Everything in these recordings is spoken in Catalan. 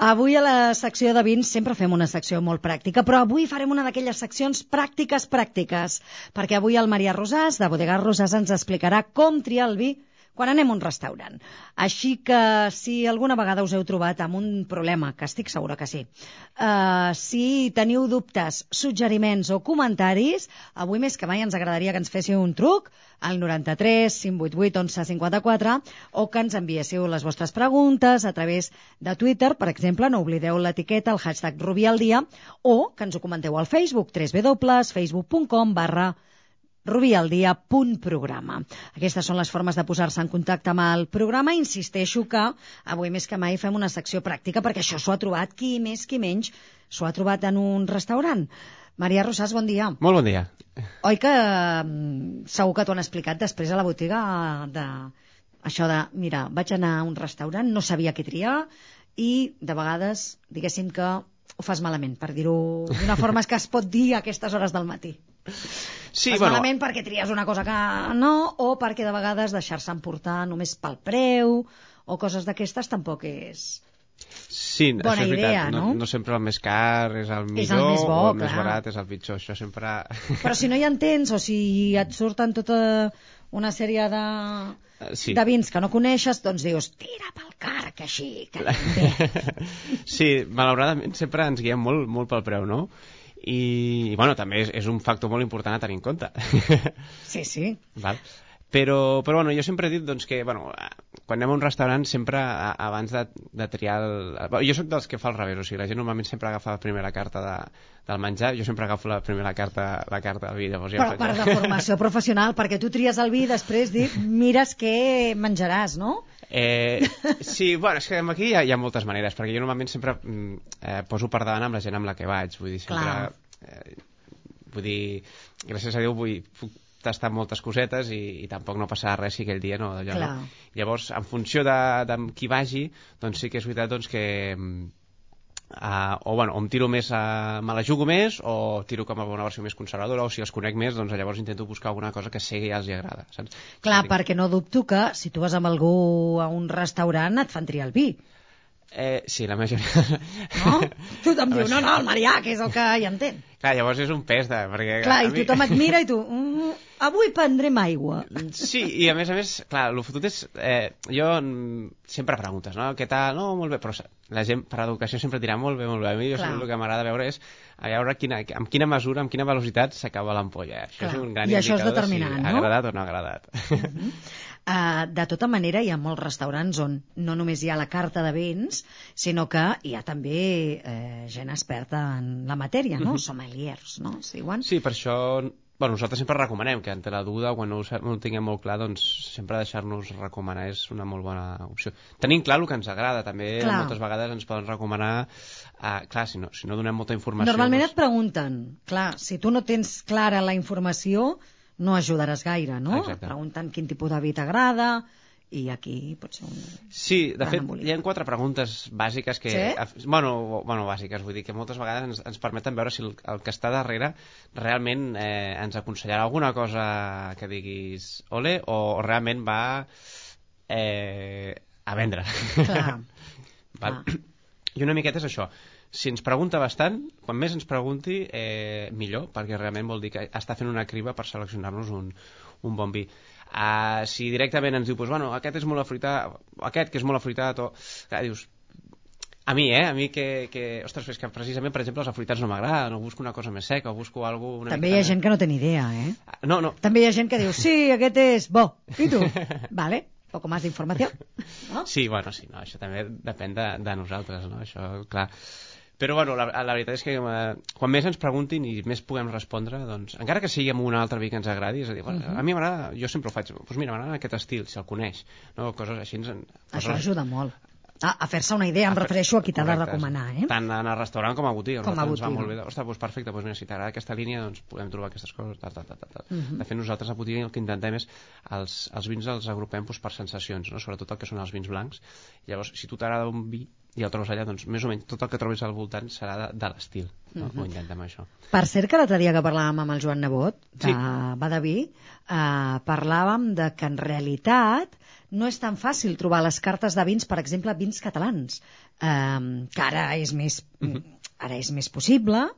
Avui a la secció de vins sempre fem una secció molt pràctica, però avui farem una d'aquelles seccions pràctiques pràctiques, perquè avui el Maria Rosàs, de Bodegar Rosàs, ens explicarà com triar el vi quan anem a un restaurant. Així que si alguna vegada us heu trobat amb un problema, que estic segura que sí, uh, si teniu dubtes, suggeriments o comentaris, avui més que mai ens agradaria que ens féssiu un truc al 93 588 11 54 o que ens enviéssiu les vostres preguntes a través de Twitter, per exemple, no oblideu l'etiqueta, el hashtag Rubialdia, o que ens ho comenteu al Facebook, www.facebook.com barra rubialdia.programa. Aquestes són les formes de posar-se en contacte amb el programa. Insisteixo que avui més que mai fem una secció pràctica perquè això s'ho ha trobat qui més qui menys s'ho ha trobat en un restaurant. Maria Rosàs, bon dia. Molt bon dia. Oi que mm, segur que t'ho han explicat després a la botiga de això de, mira, vaig anar a un restaurant, no sabia què triar i de vegades, diguéssim que ho fas malament, per dir-ho d'una forma que es pot dir a aquestes hores del matí. Sí, fas bueno, malament perquè tries una cosa que no, o perquè de vegades deixar-se emportar només pel preu, o coses d'aquestes tampoc és... sí, bona això és veritat. idea, no? no? sempre el més car és el millor, És el més bo, o el més clar. barat és el pitjor. Això sempre... Però si no hi entens, o si et surten tota una sèrie de, Sí. de vins que no coneixes, doncs dius, tira pel car, que així, que sí, malauradament sempre ens guiem molt, molt pel preu, no? I, i bueno, també és, és un factor molt important a tenir en compte. Sí, sí. Val? Però, però bueno, jo sempre he dit doncs, que bueno, quan anem a un restaurant sempre a, abans de, de triar el... Jo sóc dels que fa al revés, o sigui, la gent normalment sempre agafa la primera carta de, del menjar, jo sempre agafo la primera carta, la carta del vi. Llavors ja Però em per de formació professional, perquè tu tries el vi i després di, mires què menjaràs, no? Eh, sí, bueno, és que aquí hi ha, hi ha moltes maneres, perquè jo normalment sempre mm, eh, poso per davant amb la gent amb la que vaig, vull dir, sempre... Eh, vull dir, gràcies a Déu vull, puc tastar moltes cosetes i, i tampoc no passarà res si aquell dia no, allò Clar. no. Llavors, en funció de, de qui vagi, doncs sí que és veritat doncs, que Uh, o, bueno, o em tiro més a... me la jugo més o tiro com a una versió més conservadora o si els conec més, doncs llavors intento buscar alguna cosa que sé que ja els hi agrada saps? Clar, Sí. perquè no dubto que si tu vas amb algú a un restaurant et fan triar el vi, Eh, sí, la majoria... no? Tothom diu, veure, no, no, el Marià, que és el que hi entén. Clar, llavors és un pes de... Perquè, Clar, i mi- tothom et mira i tu, mm, avui prendrem aigua. Sí, i a més a més, clar, el fotut és... Eh, jo mm, sempre preguntes, no? Què tal? No, molt bé, però la gent per educació sempre dirà molt bé, molt bé. A mi jo, el que m'agrada veure és a veure quina, amb quina mesura, amb quina velocitat s'acaba l'ampolla. Això Clar. és un gran I això és determinant, si no? ha agradat o no ha agradat. Uh, de tota manera, hi ha molts restaurants on no només hi ha la carta de vins, sinó que hi ha també eh, gent experta en la matèria, no? Sommeliers, no? Es diuen? Sí, per això bueno, nosaltres sempre recomanem que ante la duda, quan no ho, no ho tinguem molt clar, doncs sempre deixar-nos recomanar és una molt bona opció. Tenim clar el que ens agrada, també Clar. moltes vegades ens poden recomanar... Uh, clar, si no, si no donem molta informació... Normalment doncs- et pregunten, clar, si tu no tens clara la informació, no ajudaràs gaire, no? Exacte. Pregunten quin tipus de vi t'agrada, i aquí pot ser un... Sí, de fet, embolic. hi ha quatre preguntes bàsiques que... Sí? Bueno, bueno, bàsiques, vull dir que moltes vegades ens, ens permeten veure si el, el que està darrere realment eh, ens aconsellarà alguna cosa que diguis ole o, o realment va eh, a vendre. Clar. Val? Clar. I una miqueta és això. Si ens pregunta bastant, quan més ens pregunti, eh, millor, perquè realment vol dir que està fent una criba per seleccionar-nos un, un bon vi. Uh, si directament ens diu, pues, bueno, aquest és molt afruitat, aquest que és molt afruitat, o... Clar, dius, a mi, eh? A mi que, que... Ostres, és que precisament, per exemple, els afruitats no m'agraden, o busco una cosa més seca, o busco alguna una També hi ha gent que no té ni idea, eh? més- No, no, També hi ha gent que diu, sí, aquest és bo. I tu? vale, poco más d'informació. No? Sí, bueno, sí, no, això també depèn de, de nosaltres, no? Això, clar. Però, bueno, la, la veritat és que eh, quan més ens preguntin i més puguem respondre, doncs, encara que sigui amb un altre vi que ens agradi, és a dir, bueno, Mhm. a mi m'agrada, jo sempre ho faig, doncs mira, m'agrada aquest estil, si el coneix, no? Coses així... Ens, Això coses- ajuda molt. Ah, a fer-se una idea, em a fer- refereixo a qui t'ha de recomanar, eh? Tant en el restaurant com a botiga. Com a Nosaltres ens va botiga. molt bé. Ostres, doncs perfecte, doncs mira, si t'agrada aquesta línia, doncs podem trobar aquestes coses. Tal, tal, tal, tal. tal. Mhm. De fet, nosaltres a botiga el que intentem és els, els vins els agrupem doncs, per sensacions, no? sobretot el que són els vins blancs. Llavors, si tu t'agrada un vi, i el trobes allà, doncs més o menys tot el que trobis al voltant serà de, de l'estil. No? Uh -huh. Ho intentem això. Per cert que l'altre dia que parlàvem amb el Joan Nebot, de Sí. Badaví, eh, parlàvem de que en realitat no és tan fàcil trobar les cartes de vins, per exemple, vins catalans, eh, que ara és més, ara és més possible,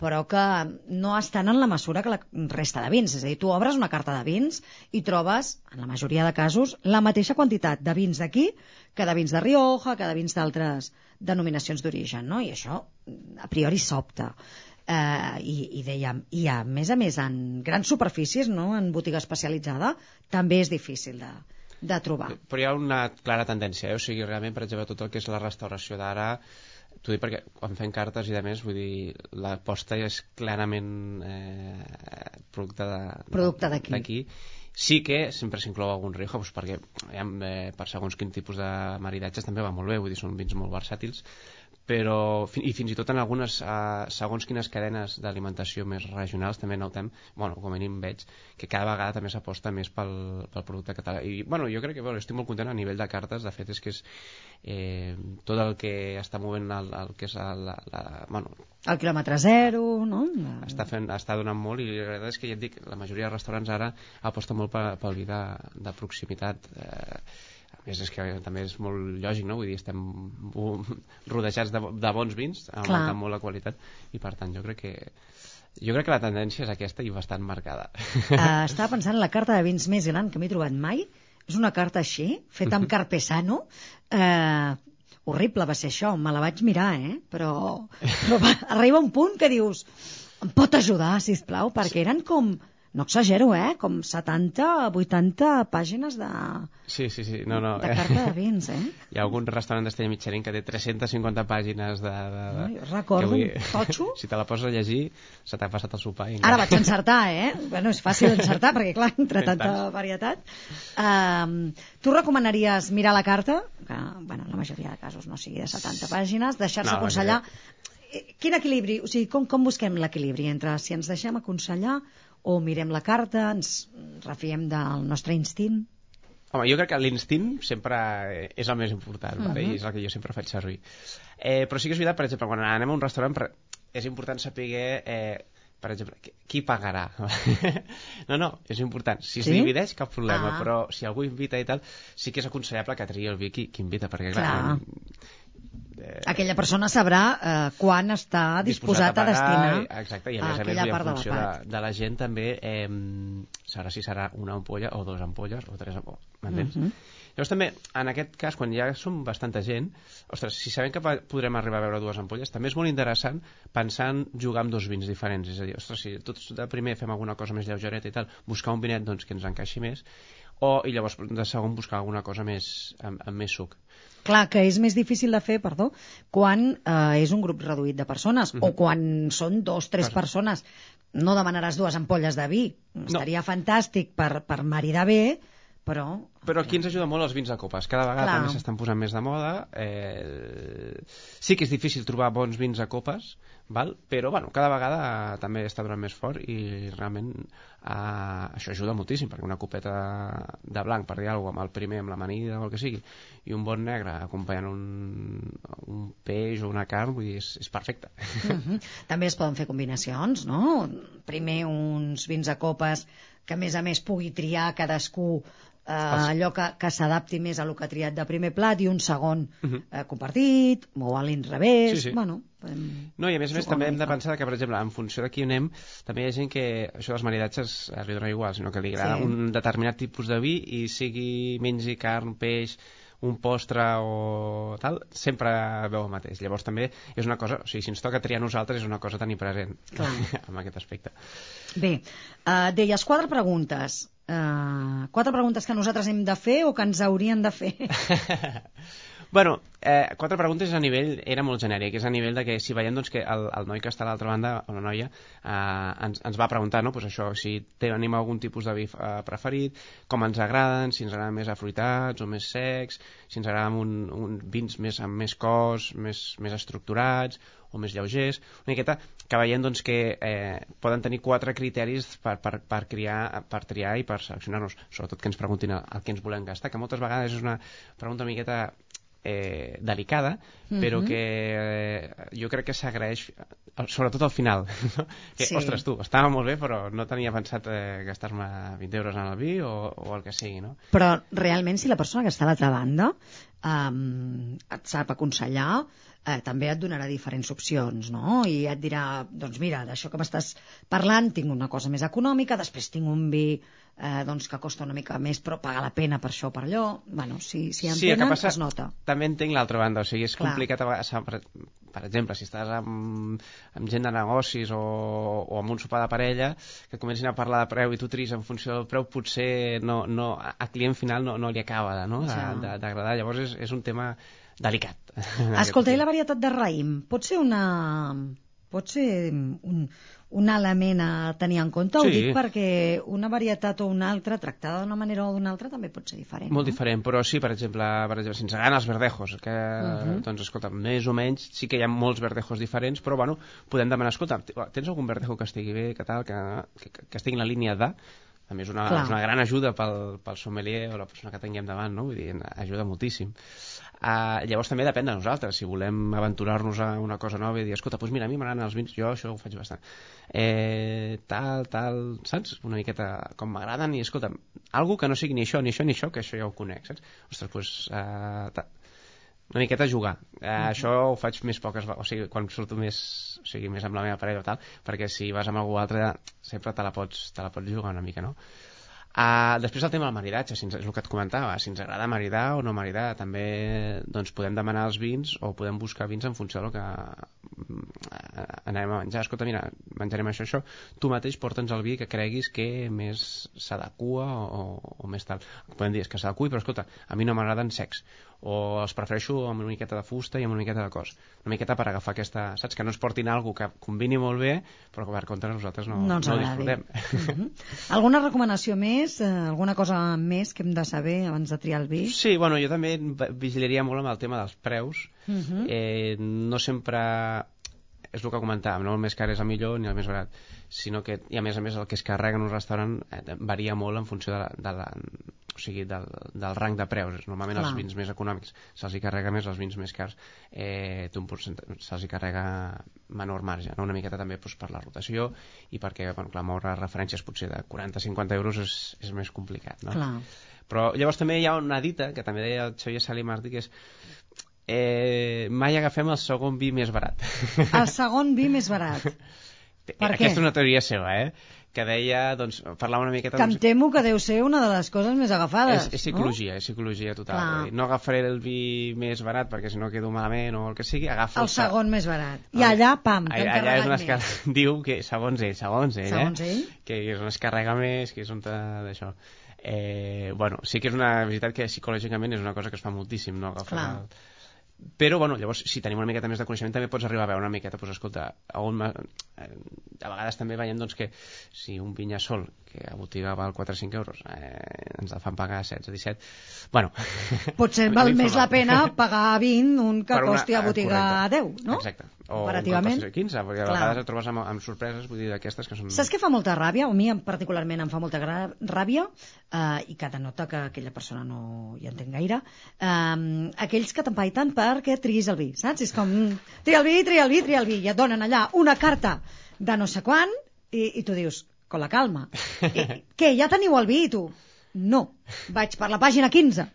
però que no estan en la mesura que la resta de vins. És a dir, tu obres una carta de vins i trobes, en la majoria de casos, la mateixa quantitat de vins d'aquí que de vins de Rioja, que de vins d'altres denominacions d'origen, no? I això, a priori, sobta. Eh, i, i dèiem, i a més a més en grans superfícies, no? en botiga especialitzada, també és difícil de, de trobar. Però hi ha una clara tendència, eh? o sigui, realment, per exemple, tot el que és la restauració d'ara, t'ho dic perquè quan fem cartes i de més, vull dir, l'aposta és clarament eh, producte de, Producte d'aquí. d'aquí. Sí que sempre s'inclou algun Rioja, doncs perquè eh, per segons quin tipus de maridatges també va molt bé, vull dir, són vins molt versàtils, però i fins i tot en algunes eh, segons quines cadenes d'alimentació més regionals també notem, bueno, com a mínim veig que cada vegada també s'aposta més pel, pel producte català i bueno, jo crec que bueno, estic molt content a nivell de cartes de fet és que és eh, tot el que està movent el, el que és el, la, la, bueno, El quilòmetre zero, no? està, fent, està donant molt i la veritat és que ja et dic, la majoria de restaurants ara aposten molt pel, pel vi de, de proximitat eh, més és que també és molt lògic no? vull dir, estem rodejats de, de bons vins Clar. augmentant molt la qualitat i per tant jo crec que jo crec que la tendència és aquesta i bastant marcada Uh, estava pensant en la carta de vins més gran que m'he trobat mai. És una carta així, feta amb carpesano. Uh, horrible va ser això, me la vaig mirar, eh? Però, però va, arriba un punt que dius em pot ajudar, si plau, perquè eren com, no exagero, eh? Com 70, 80 pàgines de, sí, sí, sí, no, no de carta de vins, eh? hi ha algun restaurant d'Estrella Michelin que té 350 pàgines de... de, de Ai, recordo un totxo. si te la poses a llegir se t'ha passat el sopar i Ara vaig encertar, eh? Bueno, és fàcil encertar, perquè, clar, entre tanta varietat. Um, tu recomanaries mirar la carta, que, bueno, en la majoria de casos no sigui de 70 pàgines, deixar-se No, aconsellar... Eh, Quin equilibri? O sigui, com, com busquem l'equilibri entre si ens deixem aconsellar o mirem la carta, ens refiem del nostre instint? Home, jo crec que l'instint sempre és el més important, uh -huh. vale? i és el que jo sempre faig servir. Eh, però sí que és veritat, per exemple, quan anem a un restaurant és important saber, eh, per exemple, qui- pagarà. no, no, és important. Si es Sí? divideix, cap problema, Ah. però si algú invita i tal, sí que és aconsellable que triï el vi qui, qui invita, perquè clar... Clar. Eh, Aquella persona sabrà eh, quan està disposat, a, pagar, destinar i- Exacte, i a a més a més aquella i en part de funció de, l'àpat. de la gent també eh, sabrà si serà una ampolla o dues ampolles o tres ampolles, m'entens? Mhm. Llavors també, en aquest cas, quan ja som bastanta gent, ostres, si sabem que podrem arribar a veure dues ampolles, també és molt interessant pensar en jugar amb dos vins diferents. És a dir, ostres, si tots de primer fem alguna cosa més lleugereta i tal, buscar un vinet doncs, que ens encaixi més, o, i llavors de segon buscar alguna cosa més, amb, amb més suc. Clar, que és més difícil de fer, perdó, quan eh, és un grup reduït de persones o quan són dos, tres Clar. persones. No demanaràs dues ampolles de vi. Estaria fantàstic per, per maridar bé, però... Però aquí ens ajuda molt els vins de copes. Cada vegada Clar. també s'estan posant més de moda. Eh... Sí que és difícil trobar bons vins a copes, val? però bueno, cada vegada també està donant més fort i realment eh, això ajuda moltíssim, perquè una copeta de blanc, per dir alguna cosa, amb el primer, amb l'amanida o el que sigui, i un bon negre acompanyant un, un peix o una carn, vull dir, és, és perfecte. Mhm. També es poden fer combinacions, no? Primer uns vins a copes que a més a més pugui triar cadascú eh, allò que, que s'adapti més a lo que ha triat de primer plat i un segon Mhm. eh, compartit o a l'inrevés. Sí, sí. Bueno, podem... No, i a més a més també hem de pensar que, per exemple, en funció de qui anem, també hi ha gent que això dels maridatges eh, li dona igual, sinó que li agrada Sí. un determinat tipus de vi i sigui mengi carn, peix, un postre o tal, sempre veu el mateix. Llavors també és una cosa, o sigui, si ens toca triar nosaltres és una cosa tenir present Clar. en aquest aspecte. Bé, uh, deies quatre preguntes. Uh, quatre preguntes que nosaltres hem de fer o que ens haurien de fer. Bueno, eh, quatre preguntes a nivell, era molt genèric, és a nivell de que si veiem doncs, que el, el noi que està a l'altra banda, o la noia, eh, ens, ens va preguntar, no? pues això, si tenim algun tipus de vi eh, preferit, com ens agraden, si ens agraden més afruitats o més secs, si ens agraden un, un vins més, amb més cos, més, més estructurats o més lleugers, una miqueta que veiem doncs, que eh, poden tenir quatre criteris per, per, per, criar, per triar i per seleccionar-nos, sobretot que ens preguntin el, el que ens volem gastar, que moltes vegades és una pregunta una miqueta eh, delicada, però Mhm. que eh, jo crec que s'agraeix, eh, sobretot al final. No? Que, Sí. Ostres, tu, estava molt bé, però no tenia pensat eh, gastar-me 20 euros en el vi o, o el que sigui, no? Però realment si la persona que està a l'altra banda um, et sap aconsellar, eh, també et donarà diferents opcions, no? I et dirà, doncs mira, d'això que m'estàs parlant tinc una cosa més econòmica, després tinc un vi eh, doncs que costa una mica més però paga la pena per això o per allò. Bueno, si, si Sí, el que entenen, passa- es nota. També entenc l'altra banda, o sigui, és Clar. complicat a vegades, per, per exemple, si estàs amb, amb gent de negocis o, o amb un sopar de parella, que comencin a parlar de preu i tu tris en funció del preu, potser no, no, a client final no, no li acaba no, d'agradar. Llavors és, és un tema delicat. Escolta, i la varietat de raïm? Pot ser una... Pot ser un, un element a tenir en compte? Ho Sí. dic perquè una varietat o una altra, tractada d'una manera o d'una altra, també pot ser diferent. Molt no? diferent, però sí, per exemple, per exemple si ens agraden els verdejos, que, Mhm. doncs, escolta, més o menys, sí que hi ha molts verdejos diferents, però, bueno, podem demanar, escolta, tens algun verdejo que estigui bé, que tal, que, que, que estigui en la línia de... També és una, Clar. és una gran ajuda pel, pel sommelier o la persona que tinguem davant, no? Vull dir, ajuda moltíssim. Uh, llavors també depèn de nosaltres, si volem aventurar-nos a una cosa nova i dir, escolta, doncs mira, a mi m'agraden els vins, jo això ho faig bastant. Eh, tal, tal, saps? Una miqueta com m'agraden i, escolta, algo que no sigui ni això, ni això, ni això, que això ja ho conec, saps? Ostres, doncs, uh, una miqueta jugar. Eh, Això ho faig més poques o sigui, quan surto més, o sigui, més amb la meva parella o tal, perquè si vas amb algú altre sempre te la pots, te la pots jugar una mica, no? Uh, després el tema del maridatge, si ens, és el que et comentava, si ens agrada maridar o no maridar, també doncs, podem demanar els vins o podem buscar vins en funció del que mm, eh, anem a menjar. Escolta, mira, menjarem això, això, tu mateix porta'ns el vi que creguis que més s'adequa o, o, més tal. Podem dir és que s'adequi, però escolta, a mi no m'agraden secs, o els prefereixo amb una miqueta de fusta i amb una miqueta de cos. Una miqueta per agafar aquesta... Saps? Que no ens portin alguna que combini molt bé, però que per contra nosaltres no, no ens no disfrutem. Mhm. Alguna recomanació més? Eh, alguna cosa més que hem de saber abans de triar el vi? Sí, bueno, jo també vigilaria molt amb el tema dels preus. Mhm. Eh, no sempre és el que comentàvem, no el més car és el millor ni el més barat, sinó que, i a més a més el que es carrega en un restaurant eh, varia molt en funció de la, de la, o sigui, del, del rang de preus. Normalment Clar. els vins més econòmics se'ls hi carrega més, els vins més cars eh, percentatge, se'ls hi carrega menor marge, no? una miqueta també doncs, per la rotació i perquè, bueno, clar, moure referències potser de 40-50 euros és, és més complicat, no? Clar. Però llavors també hi ha una dita, que també deia el Xavier Salí Martí, que és eh, mai agafem el segon vi més barat. El segon vi més barat. Per què? Aquesta és una teoria seva, eh? Que deia, doncs, parlava una miqueta... Que em doncs, temo que deu ser una de les coses més agafades. és, és psicologia, és psicologia total. Clar. Dir, No agafaré el vi més barat perquè si no quedo malament o el que sigui, agafo... No? El segon més barat. I allà, pam, Allà, t'han allà és on es car... diu que, segons ell, segons ell, Segons eh? ell. que és on es carrega més, que és on d'això. Eh, bueno, sí que és una veritat que psicològicament és una cosa que es fa moltíssim, no? Agafar Clar. el... Però, bueno, llavors, si tenim una miqueta més de coneixement, també pots arribar a veure una miqueta, doncs, escolta, a, on, ma- eh, a vegades també veiem doncs, que si un vinya sol, que a botiga val 4 o 5 euros, eh, ens el fan pagar 16 o 17, bueno... Potser val més la pena pagar 20 un que una- costi a eh, botiga correcte. 10, no? Exacte. O Comparativament. un que costi 15, perquè a Clar. vegades et trobes amb, amb sorpreses, vull dir, d'aquestes que són... Saps què fa molta ràbia? O a mi particularment em fa molta ràbia eh, i que denota que aquella persona no hi entén gaire eh, aquells que t'empaiten perquè triguis el vi, saps? És com, tria el vi, tria el vi, tria el vi i et donen allà una carta de no sé quan i, i tu dius, con la calma I, què, ja teniu el vi? Tu, no, vaig per la pàgina 15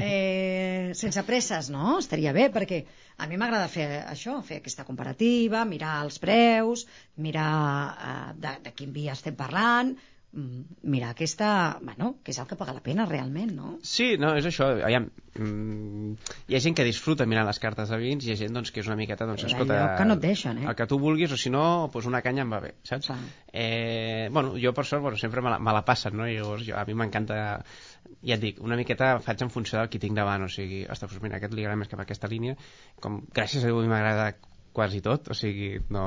eh, sense presses, no? Estaria bé, perquè a mi m'agrada fer això, fer aquesta comparativa, mirar els preus, mirar eh, de, de quin vi estem parlant, mirar aquesta... Bueno, que és el que paga la pena realment, no? Sí, no, és això. Aviam, mm, hi ha gent que disfruta mirant les cartes de vins hi ha gent doncs, que és una miqueta, doncs, escolta... que no et deixen, eh? El que tu vulguis, o si no, doncs una canya em va bé, saps? Clar. Eh, bueno, jo per sort, bueno, sempre me la, me la passen, no? I llavors, jo, a mi m'encanta, ja et dic, una miqueta faig en funció del qui tinc davant, o sigui, ostres, doncs mira, aquest li agrada més cap a aquesta línia, com gràcies a Déu m'agrada quasi tot, o sigui, no,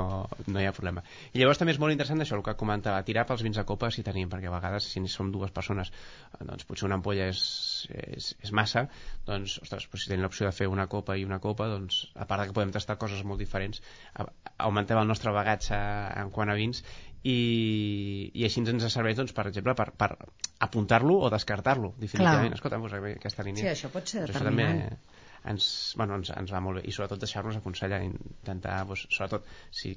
no hi ha problema. I llavors també és molt interessant això, el que comentava, tirar pels vins de copa si tenim, perquè a vegades si som dues persones, eh, doncs potser una ampolla és, és, és massa, doncs, ostres, doncs si tenim l'opció de fer una copa i una copa, doncs, a part que podem tastar coses molt diferents, a- augmentem el nostre bagatge en quant a vins i, i així ens serveix, doncs, per exemple, per, per apuntar-lo o descartar-lo, definitivament. Clar. Escolta, doncs, aquesta línia... Sí, això pot ser doncs això també determinant. Ens, bueno, ens, ens va molt bé i sobretot deixar-nos aconsellar intentar, doncs, sobretot si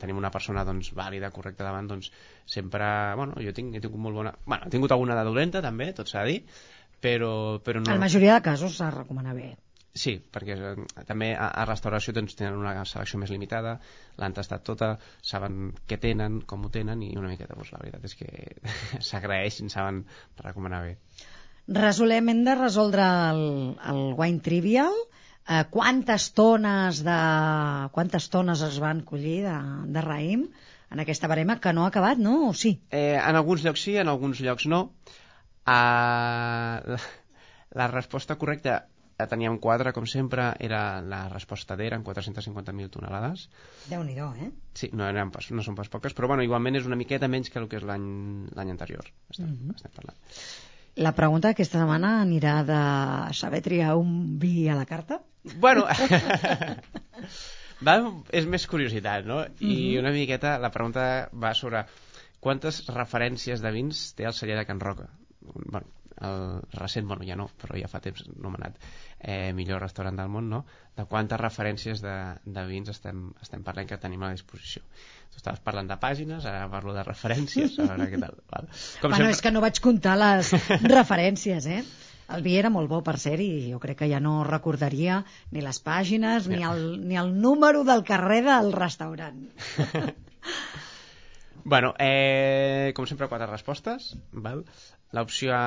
tenim una persona doncs, vàlida, correcta davant doncs sempre, bueno, jo tinc, he tingut molt bona bueno, he tingut alguna de dolenta també, tot s'ha de dir però, però no... En la majoria de casos s'ha recomanat bé. Sí, perquè eh, també a, a restauració doncs, tenen una selecció més limitada, l'han tastat tota, saben què tenen, com ho tenen, i una miqueta, doncs, la veritat és que s'agraeixen, saben recomanar bé. Resolem, hem de resoldre el, el wine trivial. Eh, quantes tones de... quantes tones es van collir de, de raïm en aquesta barema que no ha acabat, no? O sí? Eh, en alguns llocs sí, en alguns llocs no. Uh, la, la resposta correcta teníem quatre, com sempre, era la resposta D, eren 450.000 tonelades. déu nhi eh? Sí, no, eren pas, no són pas poques, però bueno, igualment és una miqueta menys que el que és l'any anterior, estem, mm -hmm. estem parlant. La pregunta aquesta setmana anirà de saber triar un vi a la carta? Bueno, va, és més curiositat, no? I mm -hmm. una miqueta la pregunta va sobre quantes referències de vins té el celler de Can Roca? Bueno, el recent, bueno, ja no, però ja fa temps nomenat eh, millor restaurant del món, no? de quantes referències de, de vins estem, estem parlant que tenim a disposició. Tu estaves parlant de pàgines, ara parlo de referències, a veure què tal. Val? Com bueno, sempre... és que no vaig comptar les referències, eh? El vi era molt bo, per ser, i jo crec que ja no recordaria ni les pàgines ni el, ni el número del carrer del restaurant. bueno, eh, com sempre, quatre respostes. Val? L'opció A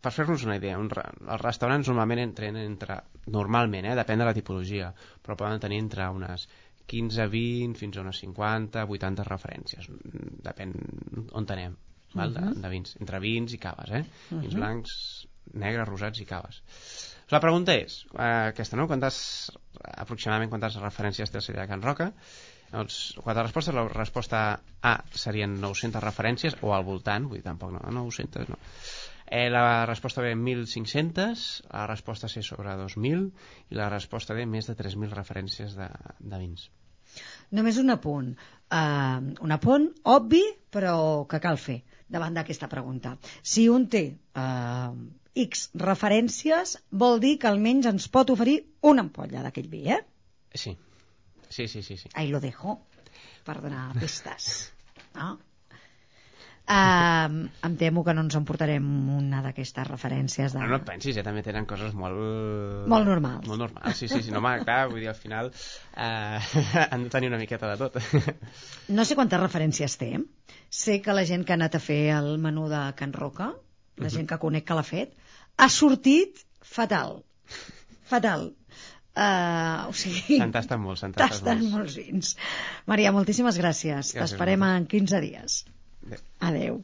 per fer-nos una idea, un, els restaurants normalment entren entre, normalment, eh, depèn de la tipologia, però poden tenir entre unes 15, 20, fins a unes 50, 80 referències. Depèn on anem, val? De, mhm. de vins. Entre vins i caves, eh? Uh -huh. Vins mhm. blancs, negres, rosats i caves. La pregunta és, eh, aquesta, no? Quantes, aproximadament quantes referències té el celler de Can Roca? Doncs, quatre respostes. La resposta A serien 900 referències, o al voltant, vull dir, tampoc no, 900, no. Eh, la resposta B, 1.500, la resposta C sobre 2.000 i la resposta D, més de 3.000 referències de, de vins. Només un apunt. Uh, un apunt obvi, però que cal fer davant d'aquesta pregunta. Si un té uh, X referències, vol dir que almenys ens pot oferir una ampolla d'aquell vi, eh? Sí. Sí, sí, sí, sí. Ahí lo dejo, per donar pistes. No? Uh, em temo que no ens emportarem una d'aquestes referències. De... No, no et pensis, ja també tenen coses molt... Molt normals. Molt normals, sí, sí, sí. No, clar, vull dir, al final uh, han de tenir una miqueta de tot. no sé quantes referències té. Sé que la gent que ha anat a fer el menú de Can Roca, la mhm. gent que conec que l'ha fet, ha sortit fatal. Fatal. Uh, o sigui... Se'n tasten molts, se'n tasten molts. molts vins. Maria, moltíssimes gràcies. gràcies T'esperem en 15 dies. Adeu.